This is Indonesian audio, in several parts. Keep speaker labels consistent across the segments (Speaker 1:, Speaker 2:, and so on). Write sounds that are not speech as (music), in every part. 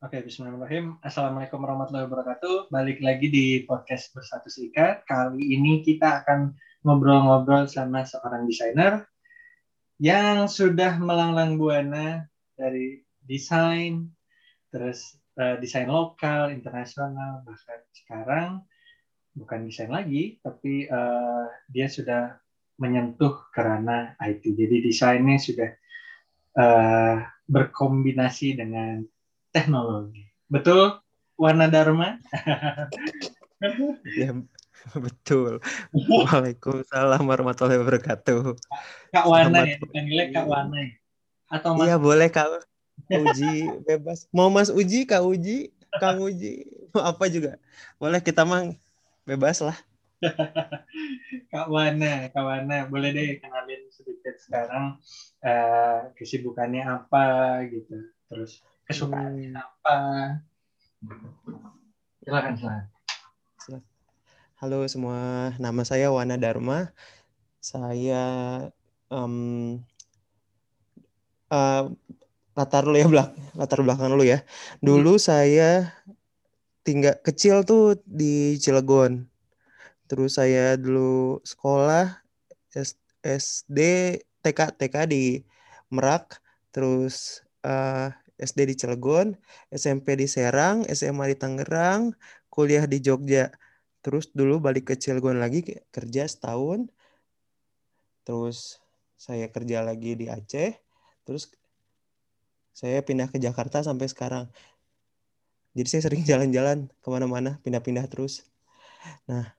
Speaker 1: Oke, bismillahirrahmanirrahim. Assalamualaikum warahmatullahi wabarakatuh. Balik lagi di podcast Bersatu Serikat. Kali ini kita akan ngobrol-ngobrol sama seorang desainer yang sudah melanglang buana dari desain, terus uh, desain lokal, internasional, bahkan sekarang bukan desain lagi, tapi uh, dia sudah menyentuh kerana IT. Jadi desainnya sudah uh, berkombinasi dengan teknologi. Betul, Warna Dharma?
Speaker 2: ya, betul. Waalaikumsalam warahmatullahi wabarakatuh.
Speaker 1: Kak Wana ya, panggilnya Kak Wana ya?
Speaker 2: Atau Mas... Iya, boleh Kak Uji, bebas. Mau Mas Uji, Kak Uji, Kang Uji, mau apa juga. Boleh kita mang bebas lah. (laughs)
Speaker 1: Kak Wana, Kak Wana, boleh deh kenalin sedikit sekarang uh, kesibukannya apa gitu. Terus kesukaannya hmm. apa silakan silakan.
Speaker 2: Halo semua nama saya Wana Dharma. Saya um, uh, latar dulu ya belak latar belakang dulu ya. Dulu hmm. saya tinggal kecil tuh di Cilegon. Terus saya dulu sekolah SD TK TK di Merak. Terus uh, SD di Cilegon, SMP di Serang, SMA di Tangerang, kuliah di Jogja. Terus dulu balik ke Cilegon lagi kerja setahun. Terus saya kerja lagi di Aceh. Terus saya pindah ke Jakarta sampai sekarang. Jadi saya sering (laughs) jalan-jalan ke mana-mana, pindah-pindah terus. Nah,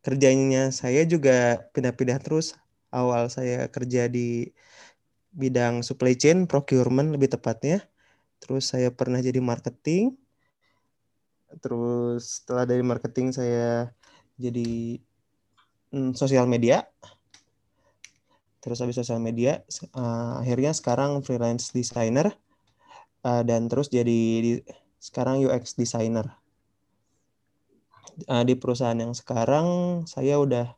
Speaker 2: kerjanya saya juga pindah-pindah terus. Awal saya kerja di bidang supply chain, procurement lebih tepatnya. Terus saya pernah jadi marketing. Terus setelah dari marketing saya jadi hmm, sosial media. Terus habis sosial media, uh, akhirnya sekarang freelance designer uh, dan terus jadi di, sekarang UX designer. Uh, di perusahaan yang sekarang saya udah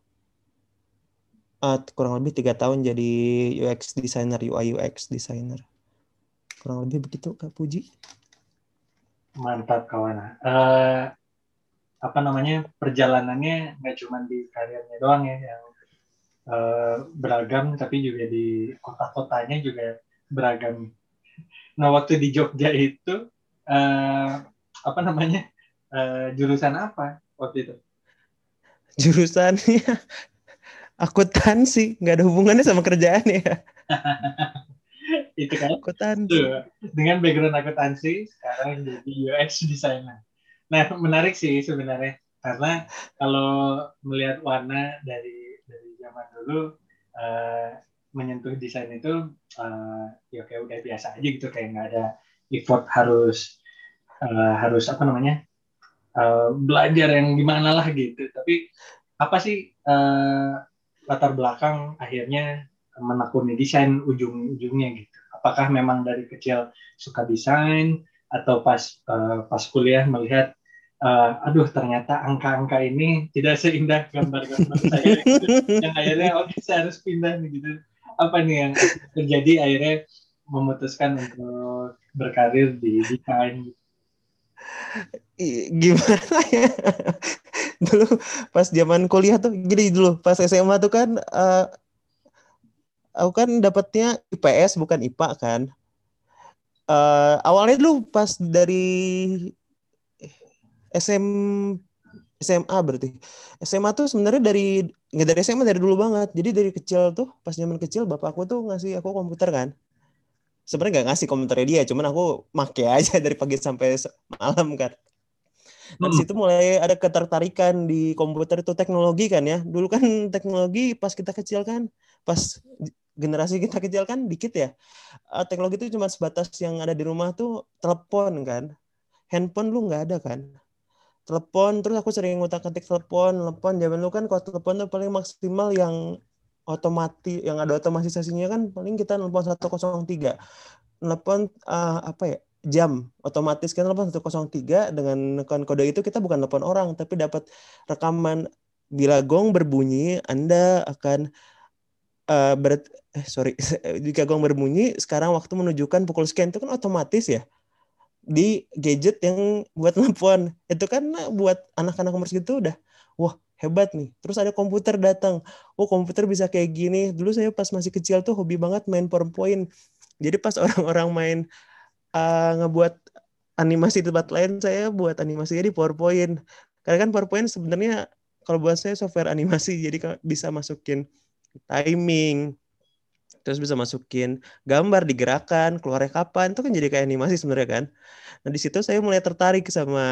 Speaker 2: uh, kurang lebih tiga tahun jadi UX designer, UI UX designer. Kurang lebih begitu Kak Puji.
Speaker 1: Mantap kawan. Uh, apa namanya perjalanannya nggak cuma di karirnya doang ya yang uh, beragam, tapi juga di kota-kotanya juga beragam. Nah waktu di Jogja itu uh, apa namanya uh, jurusan apa waktu itu?
Speaker 2: Jurusannya akuntansi nggak ada hubungannya sama kerjaan ya. (laughs)
Speaker 1: Itu kan. Akuntansi dengan background akuntansi sekarang jadi UX designer. Nah menarik sih sebenarnya karena kalau melihat warna dari dari zaman dulu uh, menyentuh desain itu uh, ya kayak udah biasa aja gitu kayak nggak ada effort harus uh, harus apa namanya uh, belajar yang gimana lah gitu. Tapi apa sih uh, latar belakang akhirnya menekuni desain ujung-ujungnya gitu. Apakah memang dari kecil suka desain atau pas uh, pas kuliah melihat uh, aduh ternyata angka-angka ini tidak seindah gambar-gambar saya gitu. yang akhirnya oke okay, saya harus pindah nih gitu. Apa nih yang terjadi akhirnya memutuskan untuk berkarir di desain
Speaker 2: gimana ya dulu pas zaman kuliah tuh gini dulu pas SMA tuh kan uh, aku kan dapatnya IPS bukan IPA kan. Uh, awalnya dulu pas dari SM SMA berarti. SMA tuh sebenarnya dari nggak dari SMA dari dulu banget. Jadi dari kecil tuh pas zaman kecil bapak aku tuh ngasih aku komputer kan. Sebenarnya nggak ngasih komentarnya dia cuman aku make aja (laughs) dari pagi sampai malam kan dari hmm. situ mulai ada ketertarikan di komputer itu teknologi kan ya. Dulu kan (laughs) teknologi pas kita kecil kan, pas generasi kita kecil kan dikit ya. Uh, teknologi itu cuma sebatas yang ada di rumah tuh telepon kan. Handphone lu nggak ada kan. Telepon terus aku sering ngutak-atik telepon, telepon zaman lu kan kalau telepon tuh paling maksimal yang otomatis yang ada otomatisasinya kan paling kita nelpon 103. Nelpon uh, apa ya? Jam. Otomatis kan telepon 103 dengan kode itu kita bukan telepon orang tapi dapat rekaman. Bila gong berbunyi Anda akan uh, ber eh sorry (laughs) jika gong berbunyi sekarang waktu menunjukkan pukul sekian itu kan otomatis ya di gadget yang buat (laughs) nelfon itu kan buat anak-anak umur segitu udah wah hebat nih. Terus ada komputer datang oh komputer bisa kayak gini. Dulu saya pas masih kecil tuh hobi banget main PowerPoint. Jadi pas (laughs) orang-orang main uh, ngebuat animasi tempat lain saya buat animasinya di PowerPoint. Karena kan PowerPoint sebenarnya kalau buat saya software animasi (laughs) jadi bisa masukin timing terus bisa masukin gambar digerakkan keluarnya kapan itu kan jadi kayak animasi sebenarnya kan. Nah di situ saya mulai tertarik sama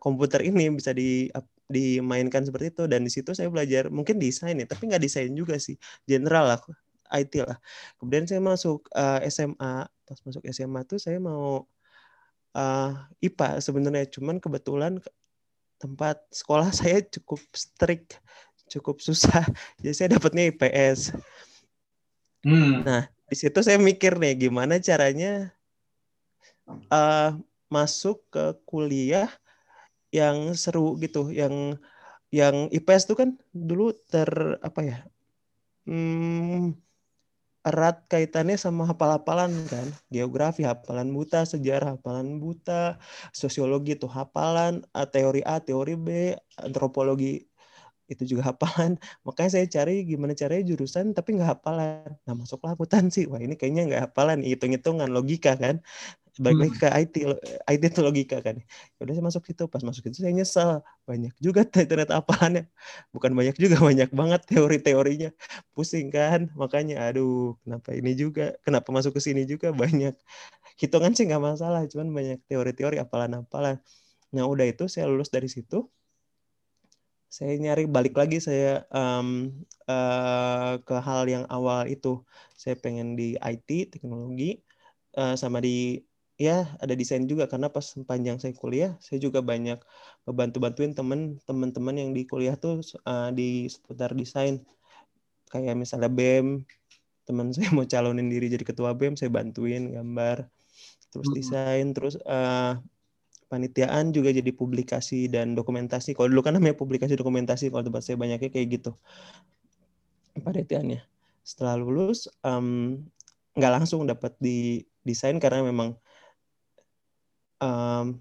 Speaker 2: komputer ini bisa di dimainkan seperti itu. Dan di situ saya belajar mungkin desain ya tapi nggak desain juga sih general lah IT lah. Kemudian saya masuk uh, eh, SMA pas masuk SMA tuh saya mau uh, eh, IPA sebenarnya. Cuman kebetulan tempat sekolah (laughs) saya cukup strict cukup susah. (laughs) Jadi saya dapatnya IPS Hmm. Nah, di situ saya mikir nih gimana caranya uh, masuk ke kuliah yang seru gitu, yang yang IPS tuh kan dulu ter apa ya? Hmm, erat kaitannya sama hafal-hafalan kan. Geografi hafalan buta sejarah hafalan buta sosiologi itu hafalan teori A teori B antropologi itu juga (laughs) hafalan. Makanya saya cari gimana caranya jurusan tapi nggak hafalan. Nah masuklah akuntansi. Wah ini kayaknya nggak hafalan hitung-hitungan logika kan baik lagi ke IT IT itu logika kan. Ya udah saya masuk situ pas masuk itu saya nyesal banyak juga ternyata hafalannya bukan banyak juga (laughs) banyak banget teori-teorinya. Pusing kan? Makanya aduh kenapa ini juga? Kenapa masuk ke sini juga? Banyak hitungan sih nggak masalah cuman banyak teori-teori hafalan-hafalan nah udah itu saya lulus dari situ. Saya nyari balik lagi saya um, uh, ke hal yang awal itu. Saya pengen di IT teknologi uh, sama di ya ada desain juga karena pas panjang saya kuliah saya juga banyak ngebantu bantuin temen teman-teman yang di kuliah tuh uh, di seputar desain kayak misalnya BEM teman (laughs) saya mau calonin diri jadi ketua BEM saya bantuin gambar terus desain terus uh, panitiaan juga jadi publikasi dan dokumentasi. Kalau dulu kan namanya publikasi dokumentasi, kalau tempat saya banyaknya kayak gitu panitiaannya. Setelah lulus um, nggak langsung dapat di desain karena memang um,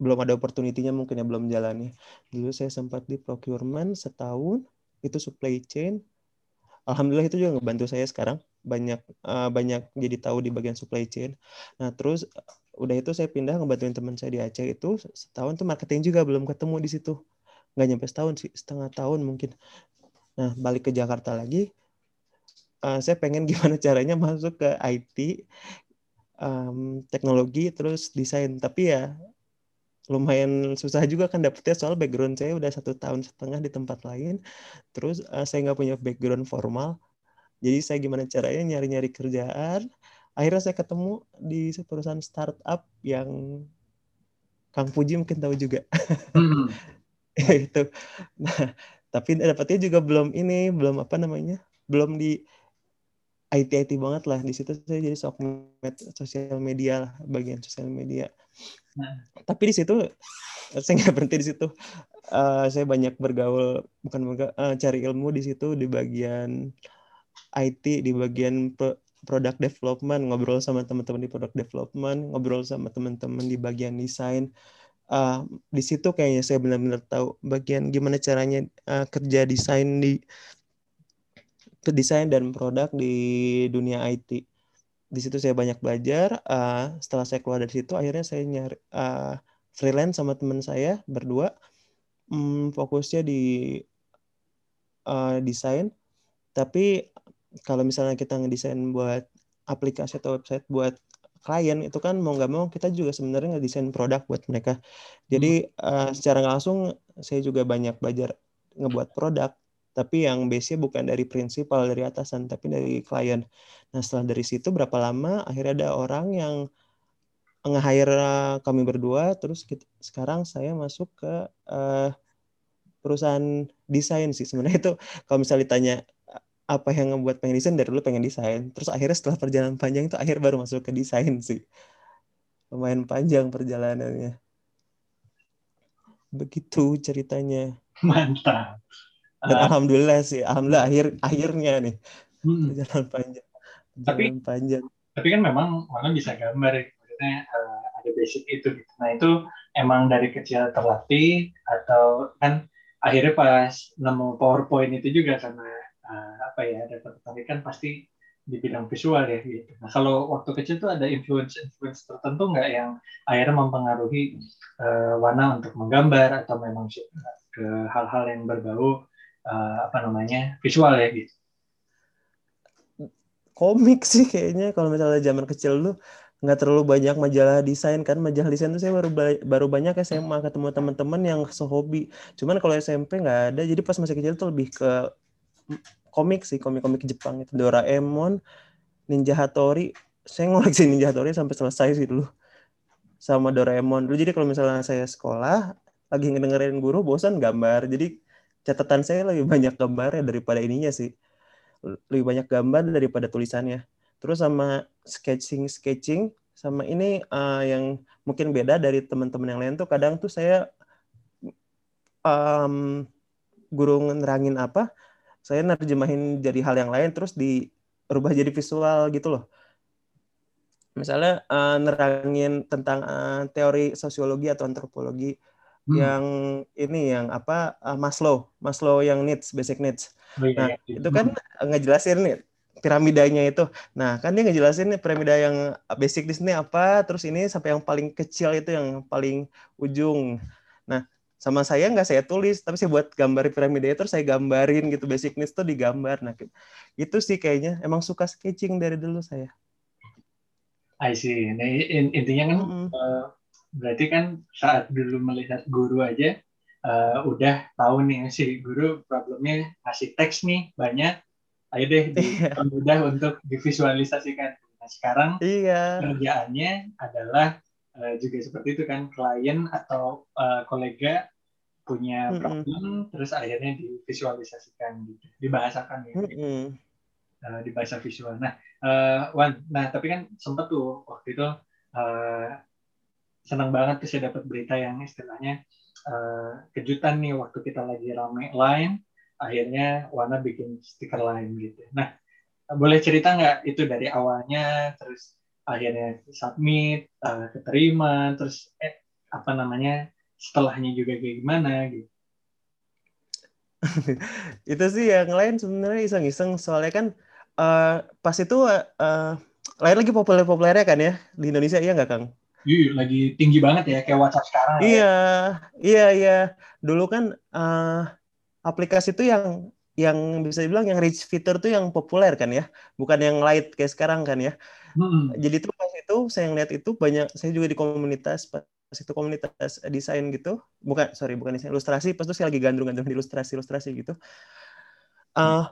Speaker 2: belum ada opportunity-nya mungkin ya belum jalannya. Dulu saya sempat di procurement setahun, itu supply chain. Alhamdulillah itu juga ngebantu saya sekarang banyak uh, banyak jadi tahu di bagian supply chain. Nah terus udah itu saya pindah ngebantuin teman saya di Aceh itu setahun tuh marketing juga belum ketemu di situ nggak nyampe setahun sih setengah tahun mungkin nah balik ke Jakarta lagi uh, saya pengen (laughs) gimana caranya masuk ke IT um, teknologi terus desain. Tapi ya lumayan susah juga kan dapetnya soal background saya udah satu tahun setengah di tempat lain. Terus uh, saya nggak punya background formal. Jadi saya gimana caranya nyari-nyari kerjaan. Akhirnya saya ketemu di perusahaan startup yang Kang Puji mungkin tahu juga. Hmm. (laughs) itu. Nah tapi dapatnya juga belum ini belum apa namanya belum di IT IT banget lah di situ saya jadi sokmed sosial media lah bagian sosial media nah. tapi di situ (laughs) saya nggak berhenti di situ uh, saya banyak bergaul bukan bergaul, uh, cari ilmu di situ di bagian IT di bagian product development, ngobrol sama teman-teman di product development, ngobrol sama teman-teman di bagian desain. Uh, di situ kayaknya saya benar-benar tahu bagian gimana caranya uh, kerja desain di desain dan produk di dunia IT. Di situ saya banyak belajar. Uh, setelah saya keluar dari situ, akhirnya saya nyari uh, freelance sama teman saya berdua. Um, fokusnya di uh, desain, tapi kalau misalnya kita ngedesain buat aplikasi atau website buat klien itu kan mau nggak mau kita juga sebenarnya ngedesain produk buat mereka. Jadi hmm. uh, secara langsung saya juga banyak belajar ngebuat produk, tapi yang base-nya bukan dari prinsipal dari atasan, tapi dari klien. Nah setelah dari situ berapa lama akhirnya ada orang yang nge-hire kami berdua, terus kita, sekarang saya masuk ke uh, perusahaan desain sih sebenarnya. (laughs) Itu kalau misalnya ditanya apa yang ngebuat pengen desain? Dari dulu pengen desain. Terus akhirnya setelah perjalanan panjang itu akhir baru masuk ke desain sih. Lumayan panjang perjalanannya. Begitu ceritanya.
Speaker 1: Mantap
Speaker 2: dan uh, alhamdulillah sih alhamdulillah akhir akhirnya nih hmm. perjalanan panjang
Speaker 1: tapi panjang tapi kan memang mana bisa gambar ya maksudnya uh, ada sebasic itu gitu. Nah itu emang dari kecil terlatih atau kan akhirnya pas nemu PowerPoint itu juga karena uh, apa ya ada ketertarikan pasti di bidang visual ya gitu. Nah kalau waktu kecil tuh ada influence influence tertentu nggak yang akhirnya mempengaruhi uh, warna untuk menggambar atau memang ke hal-hal yang berbau uh, apa namanya visual ya gitu.
Speaker 2: Komik sih kayaknya kalau misalnya zaman kecil lu nggak terlalu banyak majalah desain kan majalah desain tuh saya baru baru banyak SMA ketemu teman-teman yang sehobi. Cuman kalau SMP nggak ada jadi pas masih kecil tuh lebih ke komik sih komik-komik Jepang itu. Doraemon Ninja Hattori. Saya ngoleksi (laughs) Ninja Hattori sampai selesai sih dulu. Sama Doraemon dulu. Jadi kalau misalnya saya sekolah lagi ngedengerin guru bosan gambar. Jadi catatan saya lebih banyak gambar ya daripada ininya sih lebih banyak gambar daripada tulisannya. Terus sama sketching sketching sama ini uh, yang mungkin beda dari teman-teman yang lain tuh kadang tuh saya um, guru nerangin apa, saya nerjemahin jadi hal yang lain terus dirubah jadi visual gitu loh. Misalnya uh, nerangin tentang uh, teori sosiologi atau antropologi hmm. yang ini yang apa uh, Maslow, Maslow yang needs, basic needs. Oh, iya, nah, iya. itu kan ngejelasin nih piramidanya itu. Nah, kan dia ngejelasin nih piramida yang basic di sini apa, terus ini sampai yang paling kecil itu yang paling ujung. Nah, sama saya nggak saya tulis, tapi saya buat gambar piramida itu, saya gambarin gitu basic needs tuh digambar. Nah, itu sih kayaknya emang suka sketching dari dulu saya.
Speaker 1: I see. Nah, intinya kan mm -hmm. uh, berarti kan saat dulu melihat guru aja uh, udah tahu nih si guru problemnya ngasih teks nih banyak ayo deh iya. mudah untuk divisualisasikan nah sekarang iya. kerjaannya adalah uh, juga seperti itu kan klien atau uh, kolega punya problem mm -hmm. terus akhirnya divisualisasikan gitu dibahasakan gitu mm -hmm. uh, di bahasa visual nah uh, Wan nah tapi kan sempat tuh waktu itu uh, senang banget saya dapat berita yang istilahnya uh, kejutan nih waktu kita lagi rame line akhirnya Wana bikin stiker lain gitu nah boleh cerita nggak itu dari awalnya terus akhirnya submit uh, keterima terus eh, apa namanya setelahnya juga kayak gimana gitu (laughs)
Speaker 2: itu sih yang lain sebenarnya iseng-iseng soalnya kan uh, pas itu uh, lain lagi populer-populernya kan ya di Indonesia iya nggak Kang?
Speaker 1: Iya, lagi tinggi banget ya kayak WhatsApp sekarang.
Speaker 2: Ya. Iya, ya. iya, iya. Dulu kan uh, aplikasi itu yang yang bisa dibilang yang rich feature tuh yang populer kan ya, bukan yang light kayak sekarang kan ya. Hmm. Jadi tuh pas itu saya ngeliat itu banyak, saya juga di komunitas pas itu komunitas desain gitu, bukan sorry bukan desain ilustrasi, pas itu saya lagi gandrung-gandrung di ilustrasi ilustrasi gitu. Uh,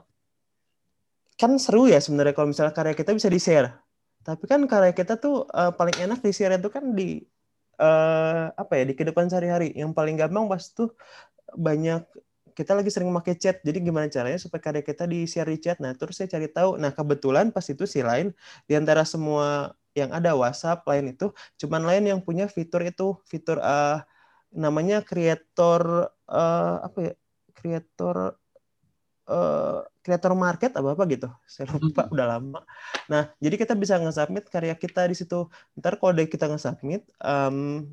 Speaker 2: kan seru ya sebenarnya kalau misalnya karya kita bisa di share tapi kan karya kita tuh uh, paling enak di share itu kan di uh, apa ya di kehidupan sehari-hari. Yang paling gampang pas tuh banyak kita lagi sering pakai chat. Jadi gimana caranya supaya karya kita di share di chat. Nah, terus saya cari tahu. Nah, kebetulan pas itu si lain di antara semua yang ada WhatsApp lain itu cuman lain yang punya fitur itu fitur uh, namanya creator uh, apa ya? Creator uh, creator market apa apa gitu. Saya lupa udah lama. Nah jadi kita bisa nge-submit karya kita di situ. Ntar kalau kita nge-submit um,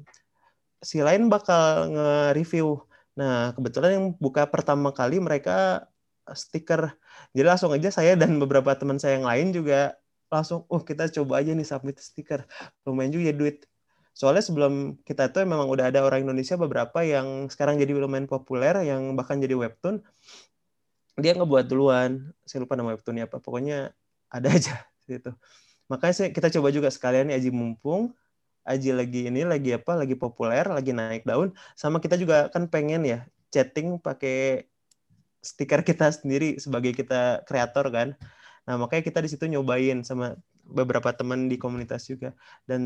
Speaker 2: si lain bakal nge-review. Nah kebetulan yang buka pertama kali mereka stiker. Jadi langsung aja saya dan beberapa teman saya yang lain juga langsung oh kita coba aja nih submit stiker. Lumayan juga ya duit. Soalnya sebelum kita tuh memang udah ada orang Indonesia beberapa yang sekarang jadi lumayan populer yang bahkan jadi webtoon dia ngebuat duluan. Saya lupa nama webtoonnya apa. Pokoknya ada (laughs) aja gitu makanya saya, kita coba juga sekalian Aji mumpung. Aji lagi ini lagi apa lagi populer lagi naik daun. Sama kita juga kan pengen ya chatting pakai stiker kita sendiri sebagai kita kreator kan. Nah makanya kita di situ nyobain sama beberapa teman di komunitas juga. Dan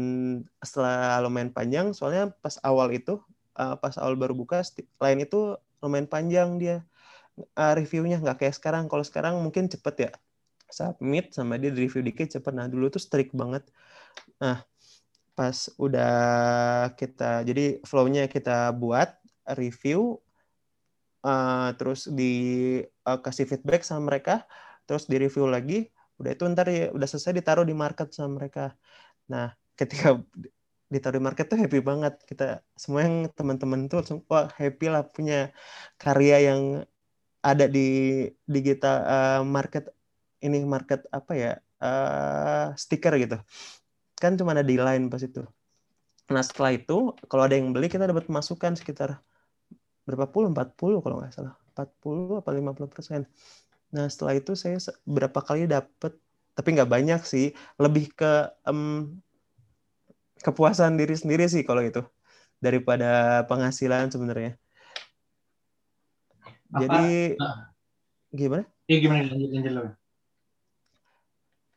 Speaker 2: setelah lumayan panjang soalnya pas awal itu uh, pas awal baru buka lain itu lumayan panjang dia uh, reviewnya nggak kayak sekarang. Kalau sekarang mungkin cepet ya submit sama dia di review dikit cepet. Nah dulu tuh strict banget. Nah pas udah kita jadi flownya kita buat review uh, terus di uh, kasih feedback sama mereka terus di review lagi udah itu ntar ya udah selesai ditaruh di market sama mereka nah ketika ditaruh di market tuh happy banget kita semua yang teman-teman tuh langsung wah happy lah punya karya yang ada di digital uh, market ini market apa ya uh, stiker gitu. Kan cuma ada di line pas itu. Nah setelah itu kalau ada yang beli kita dapat masukan sekitar berapa puluh empat puluh kalau nggak salah. Empat puluh apa lima puluh persen. Nah setelah itu saya berapa kali dapat tapi nggak banyak sih. Lebih ke um, kepuasan diri sendiri sih kalau itu. Daripada penghasilan sebenarnya. Jadi nah. gimana?
Speaker 1: Iya gimana lanjut lanjut lo.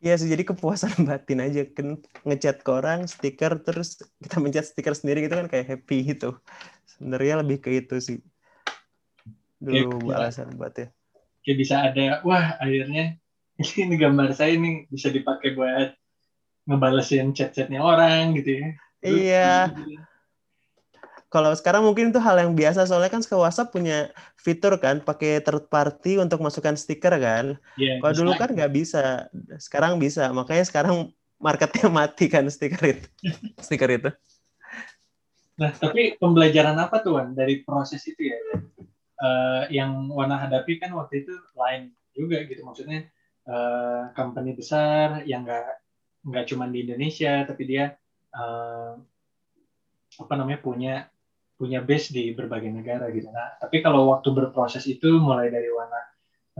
Speaker 2: Iya sih jadi kepuasan (laughs) batin aja kan ngechat ke orang stiker terus kita mencet stiker sendiri gitu kan kayak happy gitu. Sebenarnya lebih ke itu sih. Dulu ya, alasan buat ya.
Speaker 1: Kayak bisa ada wah akhirnya (laughs) ini gambar saya ini bisa dipakai buat ngebalesin chat-chatnya orang gitu ya.
Speaker 2: Iya. Kalau sekarang mungkin itu hal yang biasa soalnya kan ke WhatsApp punya fitur kan pakai third party untuk masukkan stiker kan. Yeah, Kalau dulu kan nggak bisa, sekarang bisa. Makanya sekarang marketnya (laughs) mati kan stiker itu. stiker itu.
Speaker 1: Nah, tapi pembelajaran apa tuh Wan dari proses itu ya? Uh, yang Wana hadapi kan waktu itu lain juga gitu maksudnya uh, company besar yang nggak nggak cuma di Indonesia tapi dia uh, apa namanya punya punya base di berbagai negara gitu. Nah, tapi kalau waktu berproses itu mulai dari warna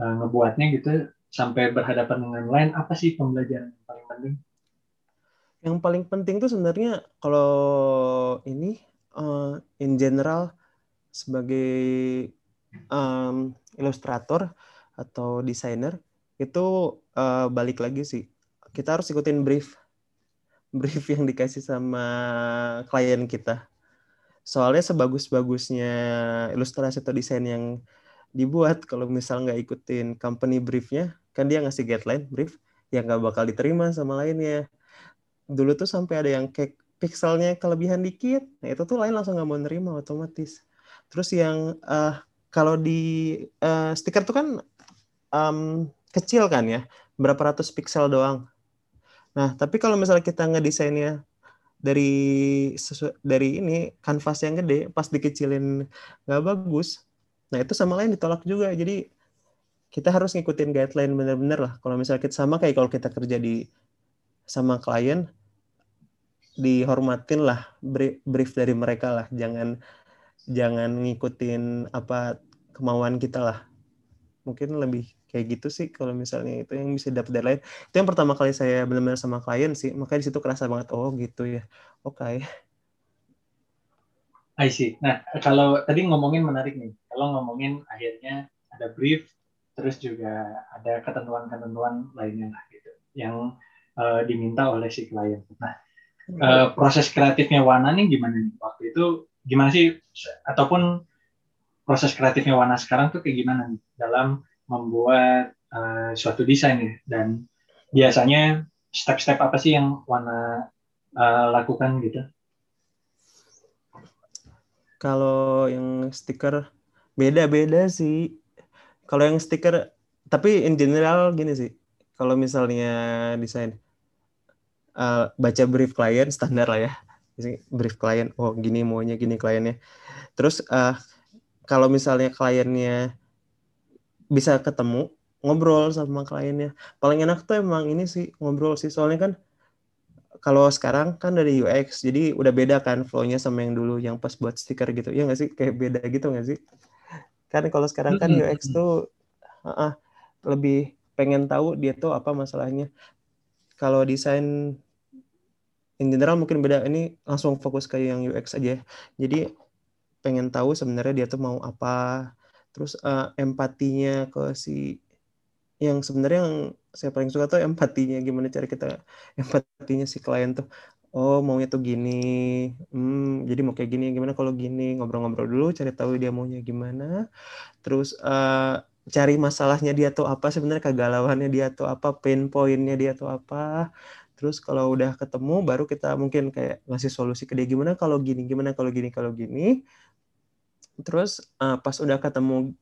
Speaker 1: uh, ngebuatnya gitu sampai berhadapan dengan lain apa sih pembelajaran yang paling penting?
Speaker 2: Yang paling penting tuh sebenarnya kalau ini uh, in general sebagai um, ilustrator atau desainer itu uh, balik lagi sih kita harus ikutin brief brief yang dikasih sama klien kita. Soalnya sebagus-bagusnya ilustrasi atau desain yang dibuat, kalau misal nggak ikutin company briefnya, kan dia ngasih guideline brief yang nggak bakal diterima sama lainnya. Dulu tuh sampai ada yang kayak pixelnya kelebihan dikit, nah itu tuh lain langsung nggak mau nerima otomatis. Terus yang uh, kalau di uh, stiker tuh kan um, kecil kan ya, berapa ratus pixel doang. Nah, tapi kalau misalnya kita ngedesainnya dari dari ini kanvas yang gede, pas dikecilin nggak bagus, nah itu sama lain ditolak juga. Jadi kita harus ngikutin guideline bener-bener lah. Kalau misalnya kita sama kayak kalau kita kerja di sama klien, dihormatin lah brief dari mereka lah. Jangan jangan ngikutin apa kemauan kita lah. Mungkin lebih kayak gitu sih kalau misalnya itu yang bisa dapat deadline itu yang pertama kali saya benar-benar sama klien sih makanya di situ kerasa banget oh gitu ya oke okay.
Speaker 1: I see. Nah, kalau tadi ngomongin menarik nih. Kalau ngomongin akhirnya ada brief, terus juga ada ketentuan-ketentuan lainnya lah gitu, yang uh, diminta oleh si klien. Nah, uh, proses kreatifnya Wana nih gimana nih? Waktu itu gimana sih? Ataupun proses kreatifnya Wana sekarang tuh kayak gimana nih dalam membuat uh, suatu desain ya dan biasanya step-step apa sih yang Wana uh, lakukan gitu?
Speaker 2: Kalau yang stiker beda-beda sih. Kalau yang stiker tapi in general gini sih. Kalau misalnya desain uh, baca brief klien standar lah ya. Brief klien, oh gini maunya gini kliennya. Terus uh, kalau misalnya kliennya bisa ketemu ngobrol sama kliennya. Paling enak tuh emang ini sih ngobrol sih. Soalnya kan kalau sekarang kan dari UX jadi udah beda kan flownya sama yang dulu yang pas buat stiker gitu. Ya nggak sih? Kayak beda gitu nggak sih? Kan kalau sekarang kan UX tuh uh, uh, lebih pengen tahu dia tuh apa masalahnya. Kalau desain in general mungkin beda. Ini langsung fokus ke yang UX aja. Jadi pengen tahu sebenarnya dia tuh mau apa terus uh, empatinya ke si yang sebenarnya yang saya paling suka tuh empatinya. Gimana cara kita (laughs) empatinya si klien tuh oh maunya tuh gini. Hmm, jadi mau kayak gini gimana kalau gini? Ngobrol-ngobrol dulu cari tahu dia maunya gimana. Terus uh, cari masalahnya dia tuh apa sebenarnya kegalauannya dia tuh apa pain pointnya dia tuh apa. Terus kalau udah ketemu baru kita mungkin kayak ngasih solusi ke dia. Gimana kalau gini gimana kalau gini kalau gini terus uh, pas udah ketemu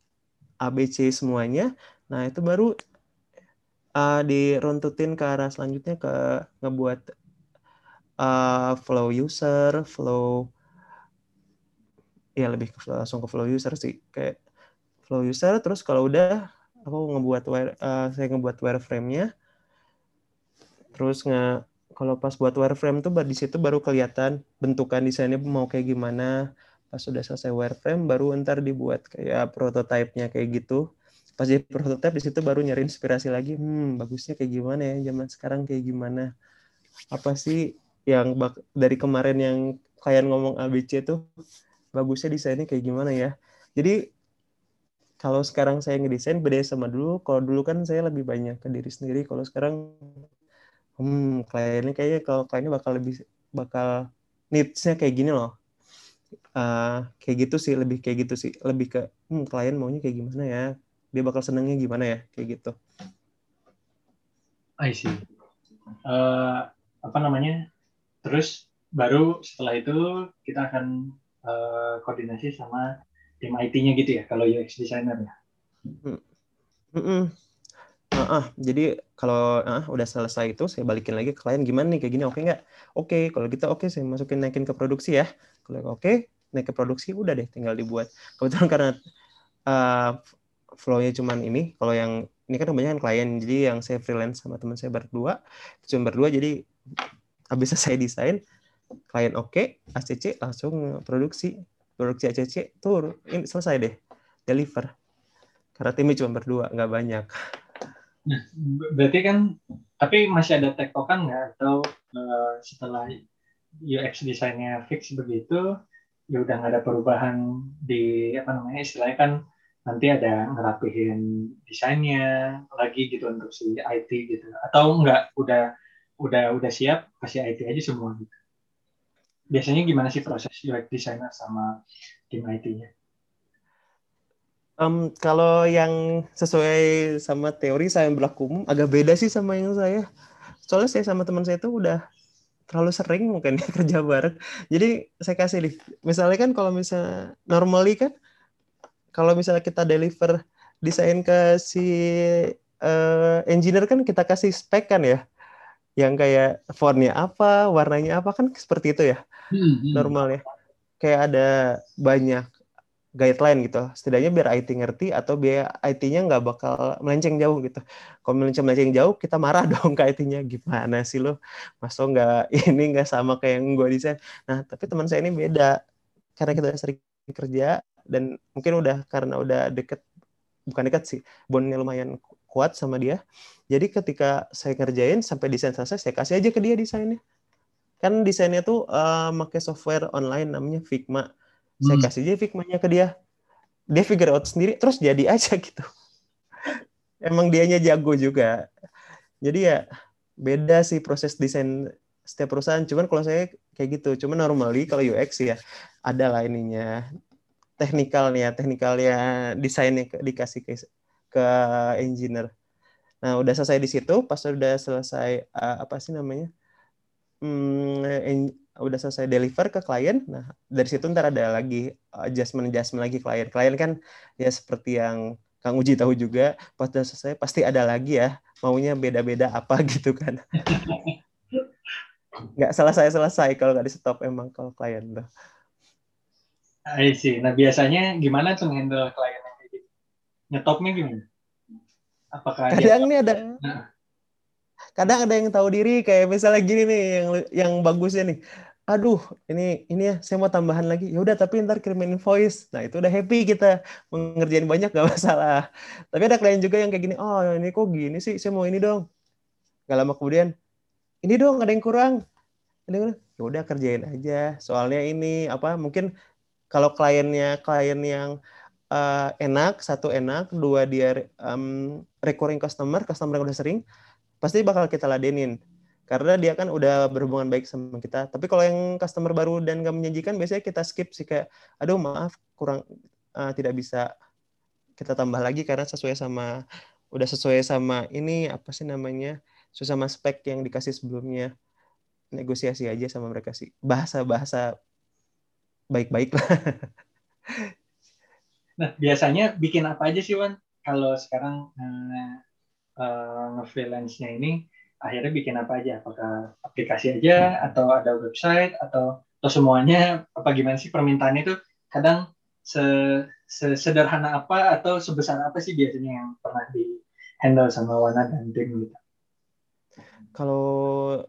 Speaker 2: ABC semuanya nah itu baru uh, diruntutin ke arah selanjutnya ke ngebuat uh, flow user, flow ya lebih ke, langsung ke flow user sih kayak flow user terus kalau udah aku ngebuat wire, uh, saya ngebuat wireframe-nya terus nge kalau pas buat wireframe tuh di situ baru kelihatan bentukan desainnya mau kayak gimana pas sudah selesai wireframe baru ntar dibuat kayak prototipenya kayak gitu pas jadi prototype di situ baru nyari inspirasi lagi hmm bagusnya kayak gimana ya zaman sekarang kayak gimana apa sih yang dari kemarin yang kalian ngomong ABC tuh bagusnya desainnya kayak gimana ya. Jadi kalau sekarang saya ngedesain beda sama dulu. Kalau dulu kan saya lebih banyak ke diri sendiri. Kalau sekarang, hmm, kliennya kayaknya kalau kliennya bakal lebih bakal needs-nya kayak gini loh. Uh, kayak gitu sih, lebih kayak gitu sih. Lebih ke, hmm, klien maunya kayak gimana ya. Dia bakal senengnya gimana ya, kayak gitu.
Speaker 1: I see. Uh, apa namanya? Terus baru setelah itu kita akan uh, koordinasi sama tim IT-nya gitu ya kalau UX designer ya. Hmm.
Speaker 2: Hmm. Uh, uh, jadi kalau uh, udah selesai itu saya balikin lagi ke klien gimana nih kayak gini oke okay nggak? Oke okay, kalau gitu oke okay, saya masukin naikin ke produksi ya. Kalau oke okay, naik ke produksi udah deh tinggal dibuat. Kebetulan karena uh, flow-nya cuman ini, kalau yang ini kan kebanyakan klien, jadi yang saya freelance sama teman saya berdua, cuma berdua jadi habis saya desain klien oke, okay, ACC langsung produksi, produksi ACC tur, ini selesai deh, deliver. Karena timnya cuma berdua, nggak banyak.
Speaker 1: Nah, berarti kan, tapi masih ada tektokan nggak? Atau uh, setelah UX desainnya fix begitu, ya udah nggak ada perubahan di apa namanya istilahnya kan nanti ada ngerapihin desainnya lagi gitu untuk si IT gitu atau enggak udah udah udah siap kasih IT aja semua gitu biasanya gimana sih proses UX designer sama tim IT-nya?
Speaker 2: Um, kalau yang sesuai sama teori saya yang berlaku umum agak beda sih sama yang saya. Soalnya saya sama teman saya itu udah terlalu sering mungkin ya (laughs) kerja bareng. Jadi saya kasih nih, misalnya kan kalau misalnya normally kan kalau misalnya kita deliver desain ke si uh, engineer kan kita kasih spek kan ya yang kayak fontnya apa, warnanya apa kan seperti itu ya hmm, normal ya. Kayak ada banyak guideline gitu. Setidaknya biar IT ngerti atau biar IT-nya nggak bakal melenceng jauh gitu. Kalau melenceng melenceng jauh, kita marah (laughs) dong ke IT-nya. Gimana sih lo? Masuk nggak (laughs) ini nggak sama kayak yang gue desain. Nah, tapi teman saya ini beda. Karena kita sering kerja dan mungkin udah karena udah deket bukan dekat sih, bondnya lumayan kuat sama dia. Jadi ketika saya kerjain sampai desain selesai, saya kasih aja ke dia desainnya. Kan desainnya tuh uh, pakai software online namanya Figma. Hmm. Saya kasih aja Figma-nya ke dia. Dia figure out sendiri, terus jadi aja (laughs) gitu. Emang dianya jago juga. Jadi ya beda sih proses desain setiap perusahaan. Cuman kalau saya kayak gitu. Cuman normally kalau UX ya ada lah ininya teknikalnya, teknikalnya desainnya dikasih ke, ke engineer. Nah, udah selesai di situ, pas udah selesai uh, apa sih namanya? Hmm, udah selesai deliver ke klien. Nah, dari situ ntar ada lagi adjustment adjustment lagi klien. Klien kan ya seperti yang Kang Uji tahu juga, pas udah selesai pasti ada lagi ya, maunya beda-beda apa (laughs) gitu kan. nggak selesai-selesai kalau nggak di stop emang kalau klien tuh.
Speaker 1: I see. Nah biasanya gimana tuh handle klien yang kayak gitu? Nyetopnya gimana?
Speaker 2: Apakah kadang nih ada nah. Kadang ada yang tahu diri kayak misalnya gini nih yang yang bagusnya nih. Aduh ini ini ya saya mau tambahan lagi. Ya udah tapi ntar kirimin invoice. Nah itu udah happy kita mengerjain banyak gak (laughs) masalah. Tapi ada klien juga yang kayak gini oh ini kok gini sih? Saya mau ini dong. Gak lama kemudian ini dong ada yang kurang. Ada ya udah kerjain aja. Soalnya ini apa mungkin kalau kliennya klien yang uh, enak, satu enak, dua dia um, recurring customer, customer yang udah sering, pasti bakal kita ladenin. Karena dia kan udah berhubungan baik sama kita. Tapi kalau yang customer baru dan gak menjanjikan, biasanya kita skip sih kayak, aduh maaf, kurang uh, tidak bisa kita tambah lagi karena sesuai sama udah sesuai sama ini apa sih namanya sesuai sama spek yang dikasih sebelumnya negosiasi aja sama mereka sih bahasa bahasa baik-baik lah
Speaker 1: Nah, biasanya bikin apa aja sih, Wan? Kalau sekarang uh, uh, nge-freelance-nya ini, akhirnya bikin apa aja? Apakah aplikasi aja atau ada website atau atau semuanya? Apa gimana sih permintaannya itu? Kadang se, sederhana apa atau sebesar apa sih biasanya yang pernah di handle sama Wana dan tim gitu?
Speaker 2: Kalau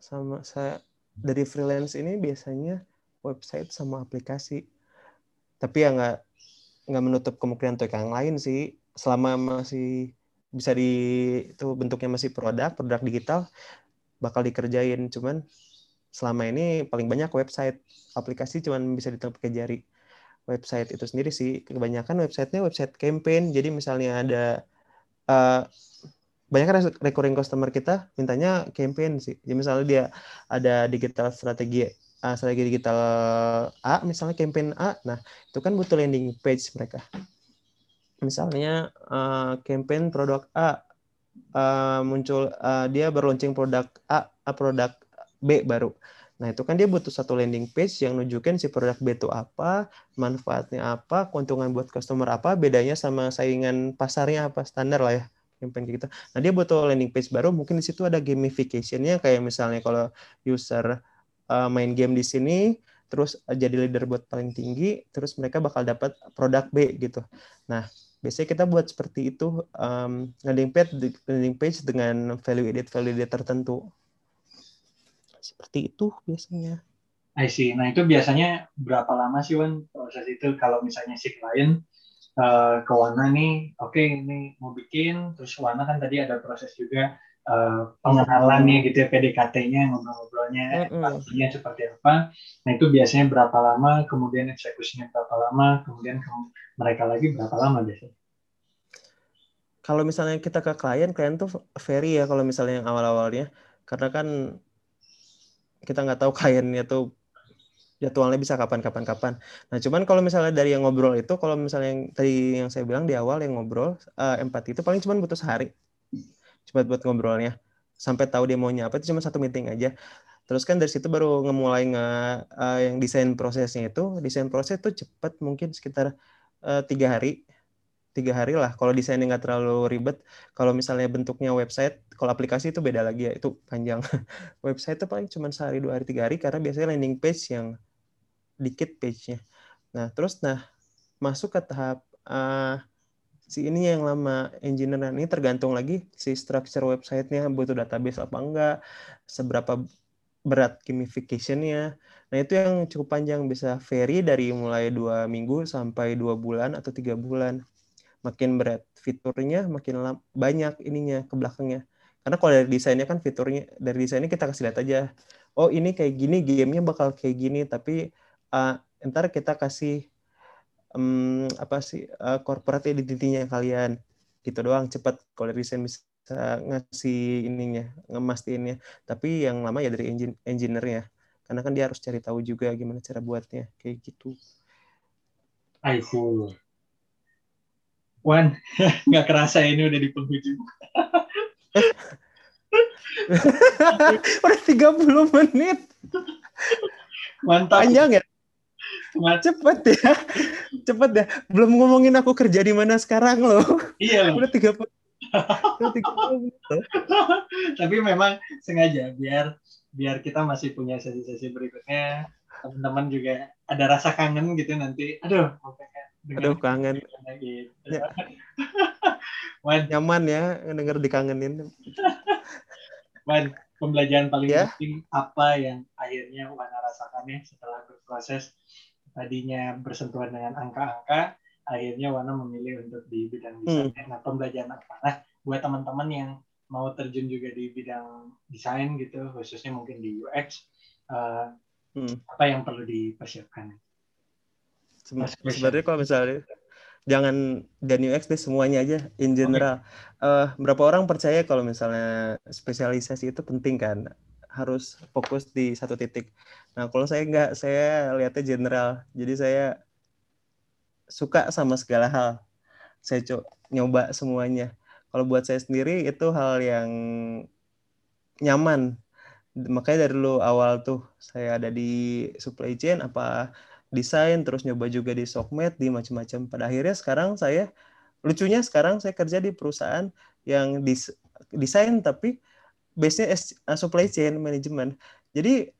Speaker 2: sama saya dari freelance ini biasanya website sama aplikasi. Tapi ya nggak nggak menutup kemungkinan untuk yang lain sih. Selama masih bisa di itu bentuknya masih produk produk digital bakal dikerjain. Cuman selama ini paling banyak website. Aplikasi cuman bisa ditangkap pakai jari. Website itu sendiri sih. Kebanyakan websitenya website campaign. Jadi misalnya ada uh, banyak kan recurring customer kita mintanya campaign sih. Jadi misalnya dia ada digital strategi uh, strategi digital A misalnya campaign A. Nah itu kan butuh landing page mereka misalnya uh, campaign produk A uh, muncul uh, dia berlaunching produk A, A produk B baru. Nah, itu kan dia butuh satu landing page yang nunjukin si produk B itu apa, manfaatnya apa, keuntungan buat customer apa, bedanya sama saingan pasarnya apa, standar lah ya campaign gitu. Nah, dia butuh landing page baru, mungkin di situ ada gamification-nya kayak misalnya kalau user uh, main game di sini terus jadi leader buat paling tinggi, terus mereka bakal dapat produk B gitu. Nah, biasanya kita buat seperti itu um, landing page landing page dengan value edit value edit tertentu. Seperti itu biasanya.
Speaker 1: I see. Nah itu biasanya berapa lama sih Wan proses itu? Kalau misalnya si klien uh, ke Wana nih, oke okay, ini mau bikin, terus Wana kan tadi ada proses juga uh, pengenalannya gitu ya PDKT-nya ngobrol-ngobrolnya, mm-hmm. seperti apa. Nah itu biasanya berapa lama, kemudian eksekusinya berapa lama, kemudian ke mereka lagi berapa lama biasanya?
Speaker 2: Kalau misalnya kita ke klien, klien tuh very ya kalau misalnya yang awal-awalnya, karena kan kita nggak tahu (laughs) kliennya tuh jadwalnya bisa kapan-kapan kapan. Nah, cuman kalau misalnya dari yang ngobrol itu, kalau misalnya yang tadi yang saya bilang di awal yang ngobrol uh, empati itu paling cuma butuh sehari, cepat buat ngobrolnya, sampai tahu dia maunya apa itu cuma satu meeting aja. Terus kan dari situ baru ngemulai nge uh, yang desain prosesnya itu, desain proses itu cepat mungkin sekitar uh, tiga hari tiga hari lah. Kalau desainnya nggak terlalu ribet, kalau misalnya bentuknya website, kalau aplikasi itu beda lagi ya, itu panjang. (laughs) website itu paling cuma sehari, dua hari, tiga hari, karena biasanya landing page yang dikit page-nya. Nah, terus nah masuk ke tahap uh, si ini yang lama engineer ini tergantung lagi si structure websitenya butuh database apa enggak, seberapa berat gamification-nya. Nah, itu yang cukup panjang bisa vary dari mulai dua minggu sampai dua bulan atau tiga bulan makin berat fiturnya makin banyak ininya ke belakangnya karena kalau dari desainnya kan fiturnya dari desainnya kita kasih lihat aja oh ini kayak gini gamenya bakal kayak gini tapi uh, ntar kita kasih um, apa sih uh, corporate identity-nya kalian gitu doang cepat kalau desain bisa ngasih ininya ngemastiinnya tapi yang lama ya dari engine engineer-nya karena kan dia harus cari tahu juga gimana cara buatnya kayak gitu
Speaker 1: I see. Wan, (laughs) nggak kerasa ini udah di penghujung. (laughs)
Speaker 2: udah 30 menit.
Speaker 1: Mantap.
Speaker 2: Panjang ya? Cepet ya. Cepet ya. Belum ngomongin aku kerja di mana sekarang loh.
Speaker 1: Iya.
Speaker 2: Udah 30 udah 30
Speaker 1: menit. Tapi memang sengaja biar biar kita masih punya sesi-sesi berikutnya teman-teman juga ada rasa kangen gitu nanti aduh
Speaker 2: Aduh kangen. Gitu. Ya. (laughs) Nyaman ya denger dikangenin.
Speaker 1: Man, pembelajaran paling ya? penting apa yang akhirnya Wana rasakan ya setelah berproses tadinya bersentuhan dengan angka-angka, akhirnya Wana memilih untuk di bidang desain. Hmm. Nah, pembelajaran apa? Nah, buat teman-teman yang mau terjun juga di bidang desain gitu, khususnya mungkin di UX, uh, eh, hmm. apa yang perlu dipersiapkan?
Speaker 2: sebenarnya kalau misalnya jangan dan UX deh semuanya aja in general. Okay. Uh, eh, berapa orang percaya kalau misalnya spesialisasi itu penting kan? Harus fokus di satu titik. Nah, kalau saya nggak, saya lihatnya general. Jadi saya suka sama segala hal. Saya coba nyoba semuanya. Kalau buat saya sendiri itu hal yang nyaman. Makanya dari dulu awal tuh saya ada di supply chain apa desain terus nyoba juga di Sokmed di macam-macam pada akhirnya sekarang saya lucunya sekarang saya kerja di perusahaan yang dis, desain tapi base-nya uh, supply chain management. Jadi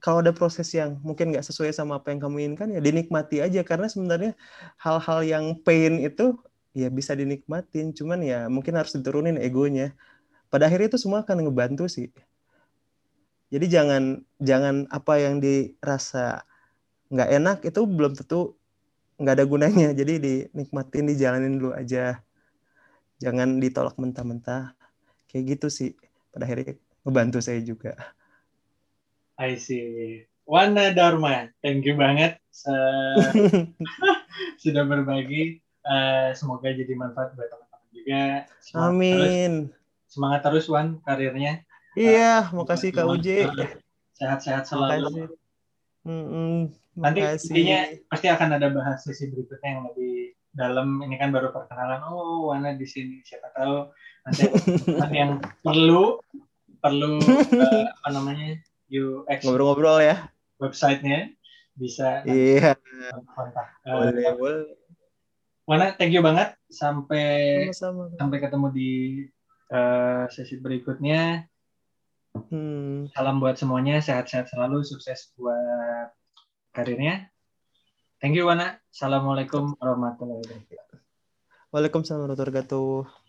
Speaker 2: kalau ada proses yang mungkin nggak sesuai sama apa yang kamu inginkan ya dinikmati aja. Karena sebenarnya hal-hal yang pain itu ya bisa dinikmatin. Cuman ya mungkin harus diturunin egonya. Pada akhirnya itu semua akan ngebantu sih. Jadi jangan jangan apa yang dirasa nggak enak itu belum tentu nggak ada gunanya. (laughs) Jadi dinikmatin dijalanin dulu aja. Jangan ditolak mentah-mentah. Kayak gitu sih pada akhirnya ngebantu saya juga.
Speaker 1: I see. Wana Dharma thank you banget. Uh, (laughs) (laughs) sudah berbagi. Uh, semoga jadi manfaat buat teman-teman juga.
Speaker 2: Semangat Amin.
Speaker 1: terus, semangat terus Wan karirnya.
Speaker 2: Iya, uh, makasih Kak Uji.
Speaker 1: Sehat-sehat selalu. Mm -mm, Nanti intinya pasti akan ada bahas sesi berikutnya yang lebih dalam. Ini kan baru perkenalan. Oh, Wana di sini. Siapa tahu nanti yang perlu perlu uh, apa namanya UX
Speaker 2: ngobrol-ngobrol ya
Speaker 1: websitenya bisa
Speaker 2: iya
Speaker 1: kontak. Uh, boleh, boleh. Wana, thank you banget. Sampai Sama-sama. sampai ketemu di uh, sesi berikutnya. Hmm. Salam buat semuanya, sehat-sehat selalu, sukses buat karirnya. Thank you, Wana. Assalamualaikum warahmatullahi wabarakatuh.
Speaker 2: Waalaikumsalam warahmatullahi wabarakatuh.